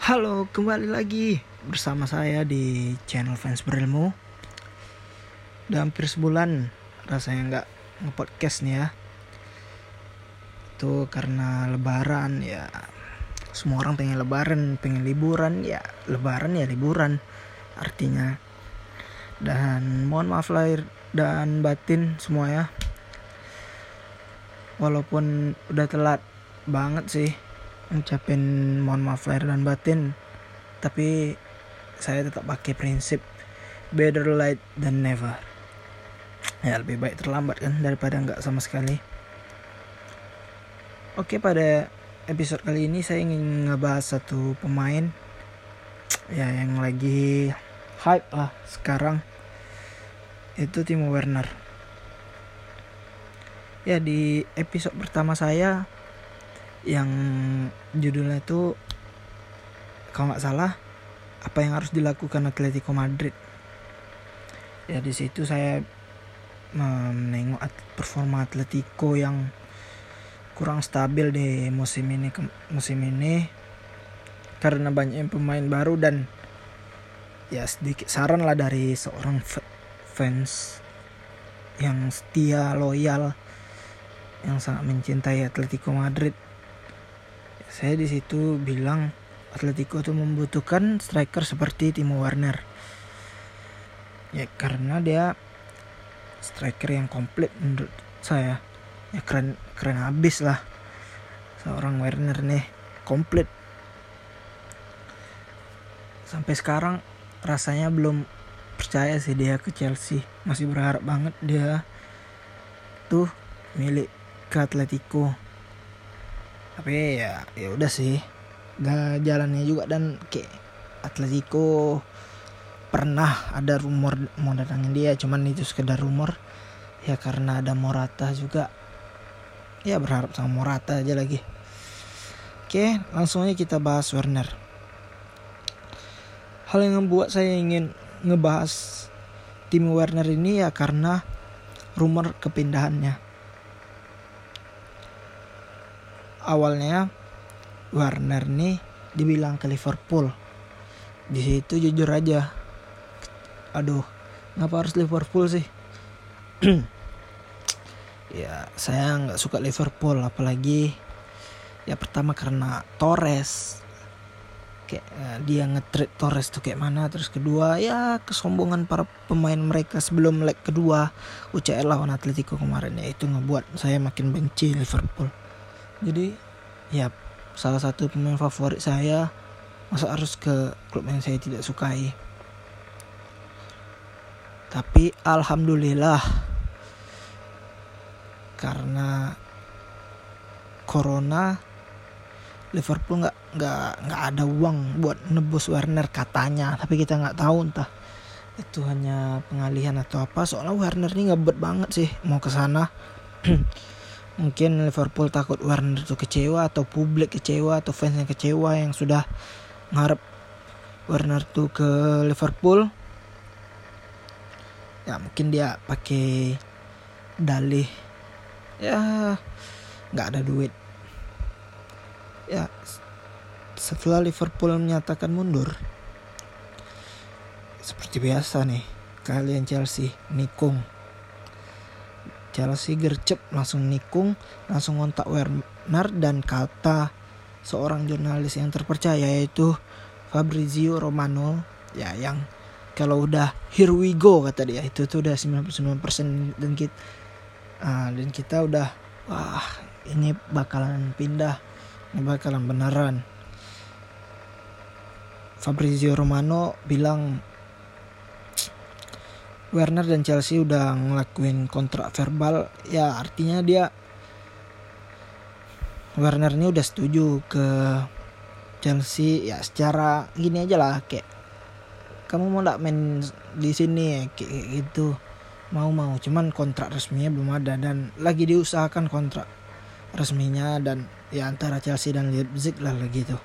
Halo, kembali lagi bersama saya di channel Fans Berilmu. Udah hampir sebulan rasanya nggak nge-podcast nih ya. Itu karena lebaran ya. Semua orang pengen lebaran, pengen liburan ya. Lebaran ya liburan artinya. Dan mohon maaf lahir dan batin semua ya. Walaupun udah telat banget sih ngucapin mohon maaf lahir dan batin tapi saya tetap pakai prinsip better late than never. Ya lebih baik terlambat kan daripada nggak sama sekali. Oke pada episode kali ini saya ingin ngebahas satu pemain ya yang lagi hype lah sekarang. Itu Timo Werner. Ya di episode pertama saya yang judulnya itu kalau nggak salah apa yang harus dilakukan Atletico Madrid. Ya di situ saya menengok performa Atletico yang kurang stabil di musim ini musim ini karena banyak pemain baru dan ya sedikit saran lah dari seorang fans yang setia loyal yang sangat mencintai Atletico Madrid saya di situ bilang Atletico itu membutuhkan striker seperti Timo Werner. Ya karena dia striker yang komplit menurut saya. Ya keren keren habis lah. Seorang Werner nih komplit. Sampai sekarang rasanya belum percaya sih dia ke Chelsea. Masih berharap banget dia tuh milik ke Atletico tapi ya ya udah sih. Gak jalannya juga dan kayak Atletico pernah ada rumor mau datangin dia cuman itu sekedar rumor. Ya karena ada Morata juga. Ya berharap sama Morata aja lagi. Oke langsung aja kita bahas Werner. Hal yang membuat saya ingin ngebahas tim Werner ini ya karena rumor kepindahannya awalnya Warner nih dibilang ke Liverpool. Di situ jujur aja aduh ngapa harus Liverpool sih? Ya saya nggak suka Liverpool apalagi ya pertama karena Torres. Kayak uh, dia ngetrit Torres tuh kayak mana terus kedua ya kesombongan para pemain mereka sebelum leg kedua UCL lawan Atletico kemarin. Ya itu ngebuat saya makin benci Liverpool jadi ya salah satu pemain favorit saya masa harus ke klub yang saya tidak sukai. Tapi alhamdulillah karena corona Liverpool nggak nggak nggak ada uang buat nebus Werner katanya. Tapi kita nggak tahu entah itu hanya pengalihan atau apa. Soalnya Werner ini ngebet banget sih mau ke sana mungkin Liverpool takut Warner itu kecewa atau publik kecewa atau fans yang kecewa yang sudah ngarep Warner tuh ke Liverpool. Ya mungkin dia pakai dalih. Ya nggak ada duit. Ya setelah Liverpool menyatakan mundur seperti biasa nih kalian Chelsea nikung Chelsea gercep langsung nikung, langsung ngontak Werner dan kata seorang jurnalis yang terpercaya yaitu Fabrizio Romano. Ya yang kalau udah here we go kata dia. Itu tuh udah 99% dan kita uh, dan kita udah wah ini bakalan pindah. Ini bakalan beneran. Fabrizio Romano bilang Werner dan Chelsea udah ngelakuin kontrak verbal ya artinya dia Werner ini udah setuju ke Chelsea ya secara gini aja lah kayak kamu mau nggak main di sini? Ya kayak gitu mau mau. Cuman kontrak resminya belum ada dan lagi diusahakan kontrak resminya dan ya antara Chelsea dan Leipzig lah gitu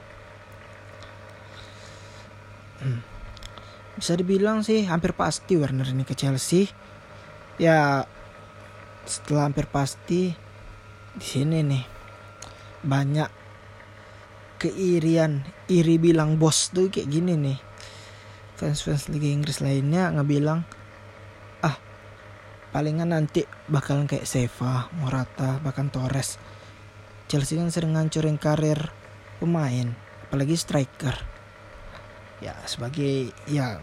hmm bisa dibilang sih hampir pasti Werner ini ke Chelsea ya setelah hampir pasti di sini nih banyak keirian iri bilang bos tuh kayak gini nih fans-fans Liga Inggris lainnya ngebilang ah palingan nanti bakalan kayak Seva, Morata, bahkan Torres. Chelsea kan sering ngancurin karir pemain, apalagi striker. Ya sebagai ya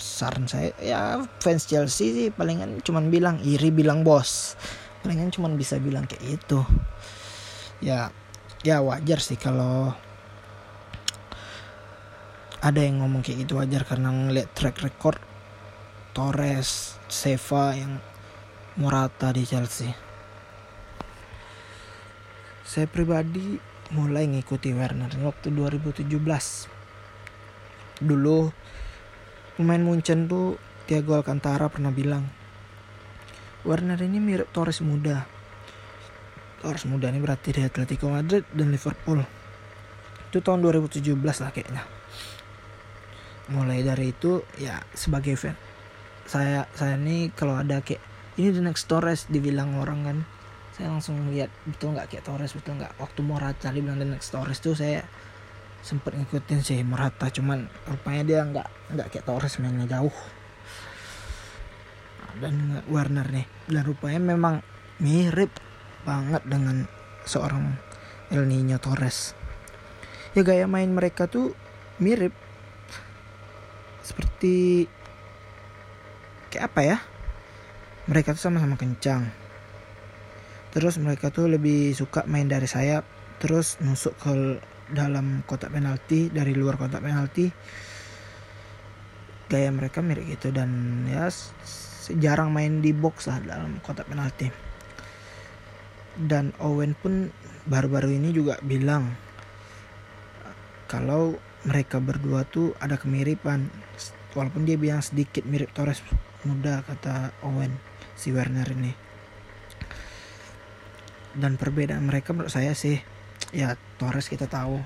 saran saya ya fans Chelsea sih palingan cuman bilang iri bilang bos. Palingan cuman bisa bilang kayak itu. Ya ya wajar sih kalau ada yang ngomong kayak gitu wajar karena ngeliat track record Torres, Seva yang Morata di Chelsea. Saya pribadi mulai ngikuti Werner waktu 2017. Dulu pemain Munchen tuh Thiago Alcantara pernah bilang Werner ini mirip Torres muda. Torres muda ini berarti di Atletico Madrid dan Liverpool. Itu tahun 2017 lah kayaknya mulai dari itu ya sebagai fan saya saya ini kalau ada kayak ini the next Torres dibilang orang kan saya langsung lihat betul nggak kayak Torres betul nggak waktu Morata dibilang the next Torres tuh saya sempet ngikutin sih Morata cuman rupanya dia nggak nggak kayak Torres mainnya jauh. Dan Warner nih dan rupanya memang mirip banget dengan seorang El Nino Torres. Ya gaya main mereka tuh mirip. Seperti kayak apa ya? Mereka tuh sama-sama kencang. Terus mereka tuh lebih suka main dari sayap terus nusuk ke dalam kotak penalti dari luar kotak penalti gaya mereka mirip gitu. Dan ya jarang main di box lah dalam kotak penalti. Dan Owen pun baru-baru ini juga bilang kalau mereka berdua tuh ada kemiripan. Walaupun dia bilang sedikit mirip Torres muda kata Owen si Werner ini. Dan perbedaan mereka menurut saya sih ya Torres kita tahu.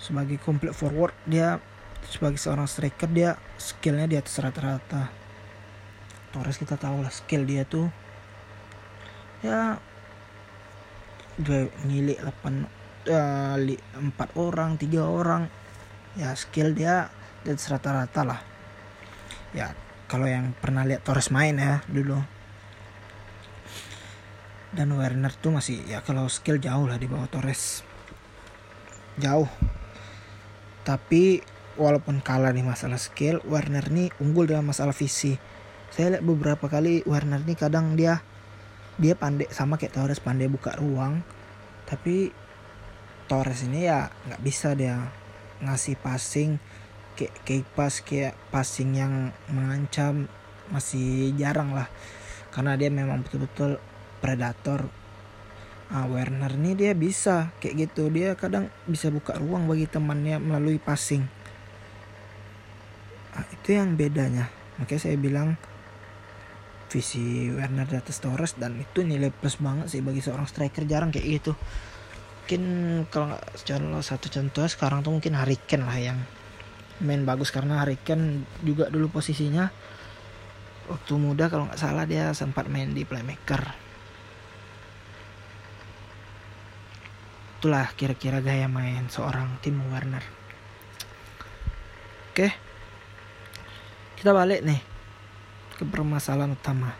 Sebagai complete forward dia sebagai seorang striker dia skillnya di atas rata-rata. Torres kita tahu lah skill dia tuh. Ya dia ngilik 8 uh, 4 orang tiga orang. Ya skill dia dan rata-rata lah. Ya kalau yang pernah lihat Torres main ya dulu dan Werner tuh masih ya kalau skill jauh lah di bawah Torres. Jauh. Tapi walaupun kalah di masalah skill Werner nih unggul dalam masalah visi. Saya lihat beberapa kali Werner nih kadang dia dia pandai sama kayak Torres pandai buka ruang. Tapi Torres ini ya nggak bisa dia ngasih passing kayak kayak pas kayak passing yang mengancam masih jarang lah. Karena dia memang betul-betul predator. Ah, Werner ini dia bisa kayak gitu. Dia kadang bisa buka ruang bagi temannya melalui passing. Ah, itu yang bedanya. Makanya saya bilang visi Werner di atas Torres dan itu nilai plus banget sih bagi seorang striker jarang kayak gitu. Mungkin kalau nggak contoh satu contoh sekarang tuh mungkin Hurricane lah yang main bagus karena Hurricane juga dulu posisinya waktu muda kalau nggak salah dia sempat main di playmaker itulah kira-kira gaya main seorang tim Warner. Oke. Kita balik nih ke permasalahan utama.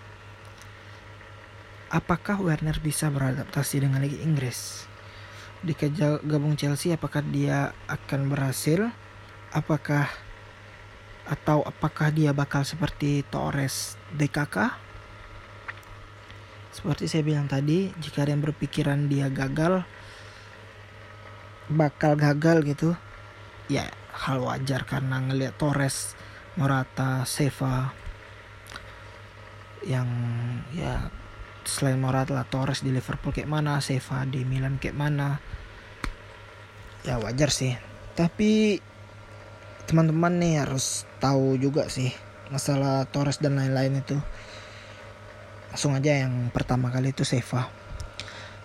Apakah Werner bisa beradaptasi dengan Liga Inggris? Di gabung Chelsea apakah dia akan berhasil? Apakah atau apakah dia bakal seperti Torres DKK seperti saya bilang tadi jika ada yang berpikiran dia gagal bakal gagal gitu ya hal wajar karena ngelihat Torres Morata Seva yang ya selain Morata lah Torres di Liverpool kayak mana Seva di Milan kayak mana ya wajar sih. Tapi teman-teman nih harus tahu juga sih masalah Torres dan lain-lain itu. Langsung aja yang pertama kali itu Seva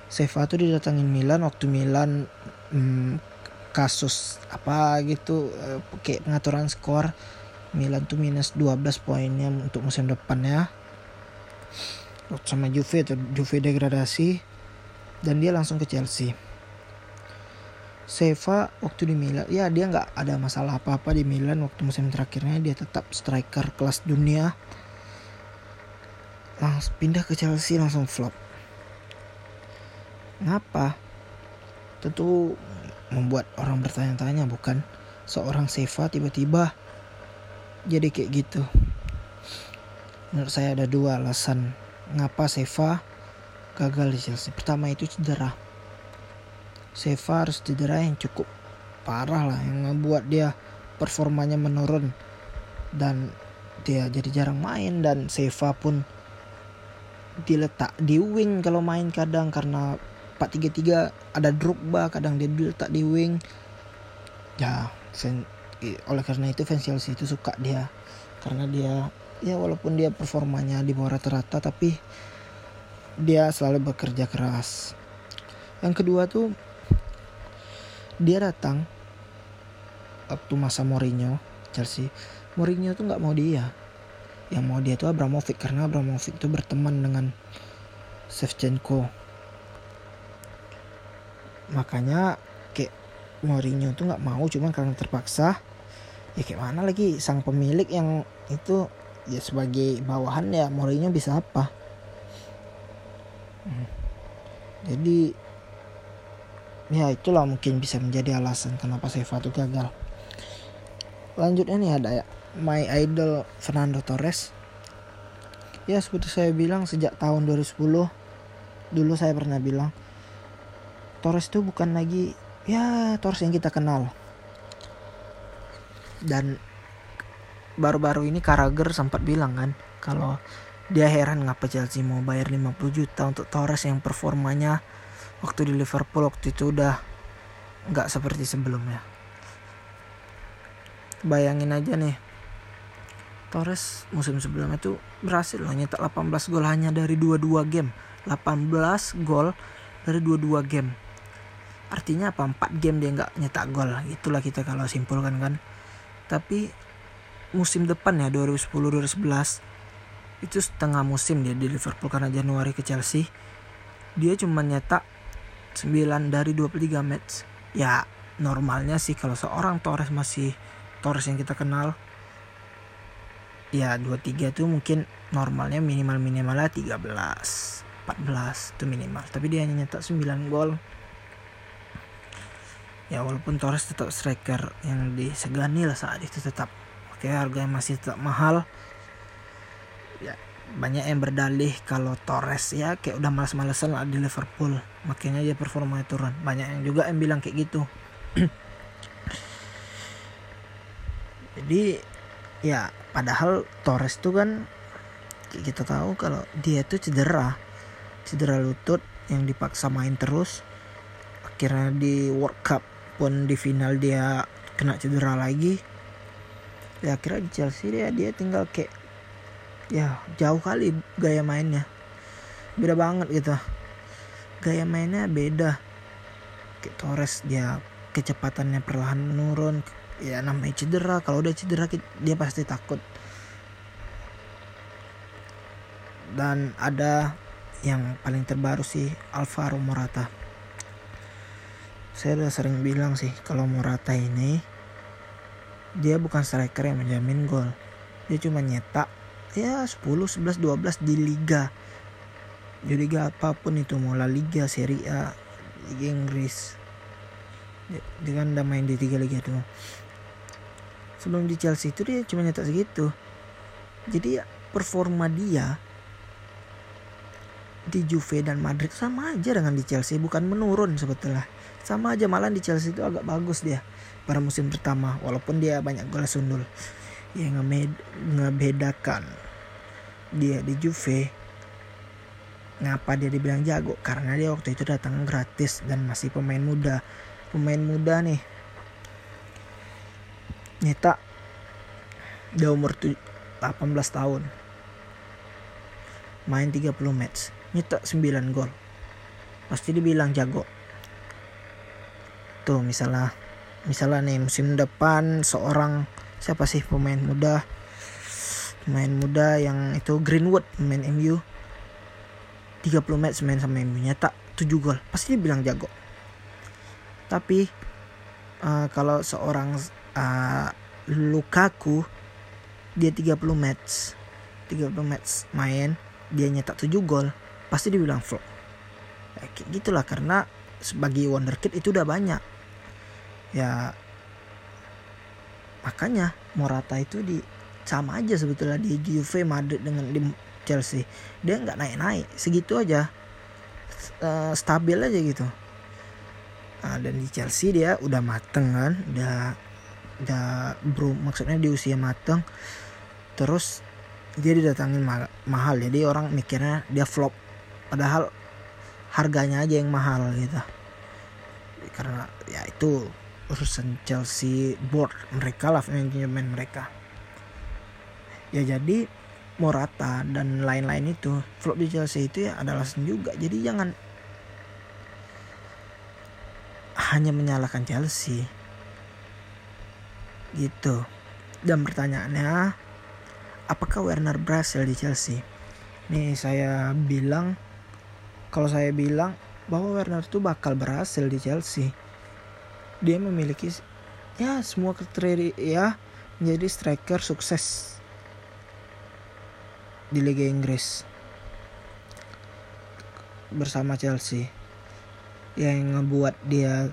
Seva tuh didatangin Milan waktu Milan hmm, kasus apa gitu eh, kayak pengaturan skor Milan tuh minus 12 poinnya untuk musim depan ya. Sama Juve atau Juve degradasi dan dia langsung ke Chelsea. Seva waktu di Milan ya dia nggak ada masalah apa-apa di Milan waktu musim terakhirnya dia tetap striker kelas dunia. Langsung pindah ke Chelsea langsung flop. Ngapa tentu membuat orang bertanya-tanya bukan seorang Seva tiba-tiba jadi kayak gitu? Menurut saya ada dua alasan ngapa Seva gagal di Chelsea. Pertama itu cedera. Seva harus cedera yang cukup parah lah yang membuat dia performanya menurun dan dia jadi jarang main dan Seva pun diletak di wing kalau main kadang karena 4-3-3 ada kadang dia diletak di wing. Ya fan, oleh karena itu fans Chelsea itu suka dia. Karena dia ya walaupun dia performanya di bawah rata-rata tapi dia selalu bekerja keras. Yang kedua tuh dia datang waktu masa Mourinho Chelsea. Mourinho tuh nggak mau dia. Yang mau dia tuh Abramovich karena Abramovich tuh berteman dengan Shevchenko makanya kayak Mourinho tuh nggak mau cuman karena terpaksa. Ya kayak mana lagi sang pemilik yang itu ya sebagai bawahan ya Mourinho bisa apa? Hmm. jadi ya itulah mungkin bisa menjadi alasan kenapa Seva tuh gagal. Lanjutnya nih ada ya my idol Fernando Torres. Ya seperti saya bilang sejak tahun 2010 dulu saya pernah bilang Torres itu bukan lagi ya Torres yang kita kenal. Dan baru-baru ini Karager sempat bilang kan kalau dia heran ngapa Chelsea mau bayar 50 juta untuk Torres yang performanya waktu di Liverpool waktu itu udah nggak seperti sebelumnya. Bayangin aja nih Torres musim sebelumnya itu berhasil loh nyetak 18 gol hanya dari 22 game. 18 gol dari 22 game artinya apa? 4 game dia nggak nyetak gol. Itulah kita kalau simpulkan kan. Tapi musim depan ya 2010-2011 itu setengah musim dia di Liverpool karena Januari ke Chelsea dia cuma nyetak 9 dari 23 match. Ya normalnya sih kalau seorang Torres masih Torres yang kita kenal ya 23 itu mungkin normalnya minimal minimalnya 13 14 itu minimal. Tapi dia hanya nyetak 9 gol ya walaupun Torres tetap striker yang disegani lah saat itu tetap. Oke harganya masih tetap mahal. Ya banyak yang berdalih kalau Torres ya kayak udah males-malesan lah di Liverpool. Makanya dia performanya turun. Banyak yang juga yang bilang kayak gitu. Jadi ya padahal Torres tuh kan kita tahu kalau dia tuh cedera. Cedera lutut yang dipaksa main terus. Akhirnya di World Cup pun di final dia kena cedera lagi ya akhirnya di Chelsea dia dia tinggal kayak ya jauh kali gaya mainnya. Beda banget gitu. Gaya mainnya beda. Kayak Torres dia kecepatannya perlahan menurun. Ya namanya cedera. Kalau udah cedera dia pasti takut. Dan ada yang paling terbaru sih Alvaro Morata saya udah sering bilang sih kalau Morata ini dia bukan striker yang menjamin gol. Dia cuma nyetak ya 10, 11, 12 di liga. Di liga apa pun itu mau La Liga, Serie A, Liga Inggris. Dia kan udah main di tiga liga itu sebelum di Chelsea itu dia cuma nyetak segitu. Jadi performa dia di Juve dan Madrid sama aja dengan di Chelsea bukan menurun sebetulnya sama aja malah di Chelsea itu agak bagus dia pada musim pertama walaupun dia banyak gol sundul yang ngebedakan dia di Juve ngapa dia dibilang jago? Karena dia waktu itu datang gratis dan masih pemain muda. Pemain muda nih. Nyetak dia umur 18 tahun. Main 30 match. Nyetak 9 gol. Pasti dibilang jago tuh misalnya misalnya nih musim depan seorang siapa sih pemain muda? Pemain muda yang itu Greenwood pemain MU 30 match main sama MU nyata 7 gol. Pasti dia bilang jago. Tapi uh, kalau seorang uh, Lukaku dia 30 match 30 match main dia nyetak 7 gol pasti dibilang flop. Ya, gitulah karena sebagai wonderkid itu udah banyak ya makanya Morata itu di sama aja sebetulnya di Juve Madrid dengan di Chelsea. Dia nggak naik-naik segitu aja. Uh, stabil aja gitu. Nah, dan di Chelsea dia udah mateng kan udah udah bro maksudnya di usia mateng. Terus dia didatangin ma mahal. Jadi orang mikirnya dia flop. Padahal harganya aja yang mahal gitu. Karena ya itu urusan Chelsea board mereka lah manajemen mereka. Ya jadi Morata dan lain-lain itu flop di Chelsea itu ya ada alasan juga. Jadi jangan hanya menyalahkan Chelsea. Gitu. Dan pertanyaannya apakah Werner berhasil di Chelsea? Nih saya bilang kalau saya bilang bahwa Werner itu bakal berhasil di Chelsea dia memiliki ya semua kriteria menjadi striker sukses di Liga Inggris. Bersama Chelsea. Yang ngebuat dia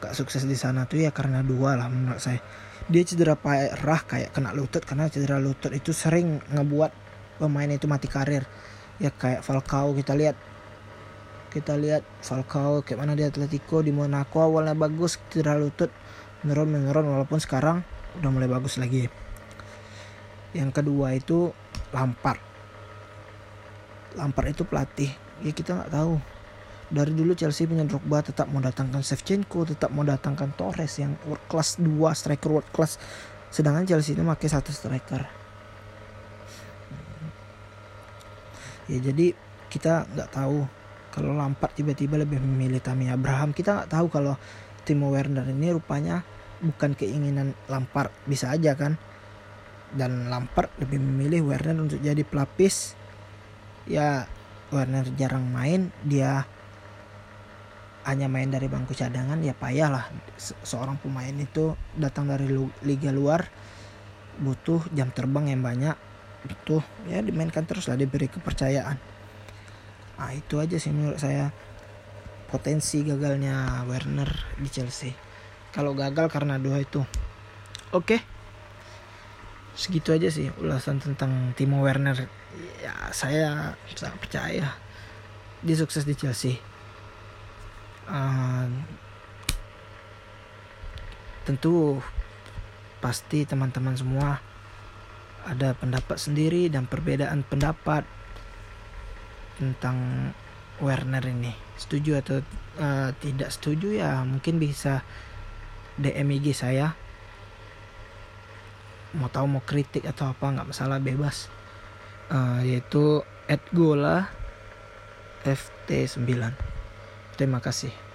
gak sukses di sana tuh ya karena dua lah menurut saya. Dia cedera parah kayak kena lutut karena cedera lutut itu sering ngebuat pemain itu mati karir. Ya kayak Falcao kita lihat kita lihat Falcao kayak mana di Atletico di Monaco awalnya bagus cedera lutut menurun menurun walaupun sekarang udah mulai bagus lagi. Yang kedua itu Lampard. Lampard itu pelatih. Ya kita nggak tahu. Dari dulu Chelsea punya Drogba tetap mau datangkan Shevchenko tetap mau datangkan Torres yang world class 2 striker world class. Sedangkan Chelsea itu pakai satu striker. Ya jadi kita nggak tahu kalau Lampard tiba-tiba lebih memilih Tammy Abraham kita nggak tahu kalau Timo Werner ini rupanya bukan keinginan Lampard bisa aja kan? Dan Lampard lebih memilih Werner untuk jadi pelapis. Ya Werner jarang main dia hanya main dari bangku cadangan ya payah lah. Seorang pemain itu datang dari liga luar butuh jam terbang yang banyak butuh ya dimainkan terus lah diberi kepercayaan nah itu aja sih menurut saya potensi gagalnya Werner di Chelsea. Kalau gagal karena dua itu. Oke. Okay segitu aja sih ulasan tentang Timo Werner. Ya saya sangat percaya dia sukses di Chelsea. Uh, tentu pasti teman-teman semua ada pendapat sendiri dan perbedaan pendapat tentang Werner ini. Setuju atau uh, tidak setuju ya mungkin bisa DM IG saya. Mau tahu mau kritik atau apa nggak masalah bebas. Uh, yaitu @gola ft9 terima kasih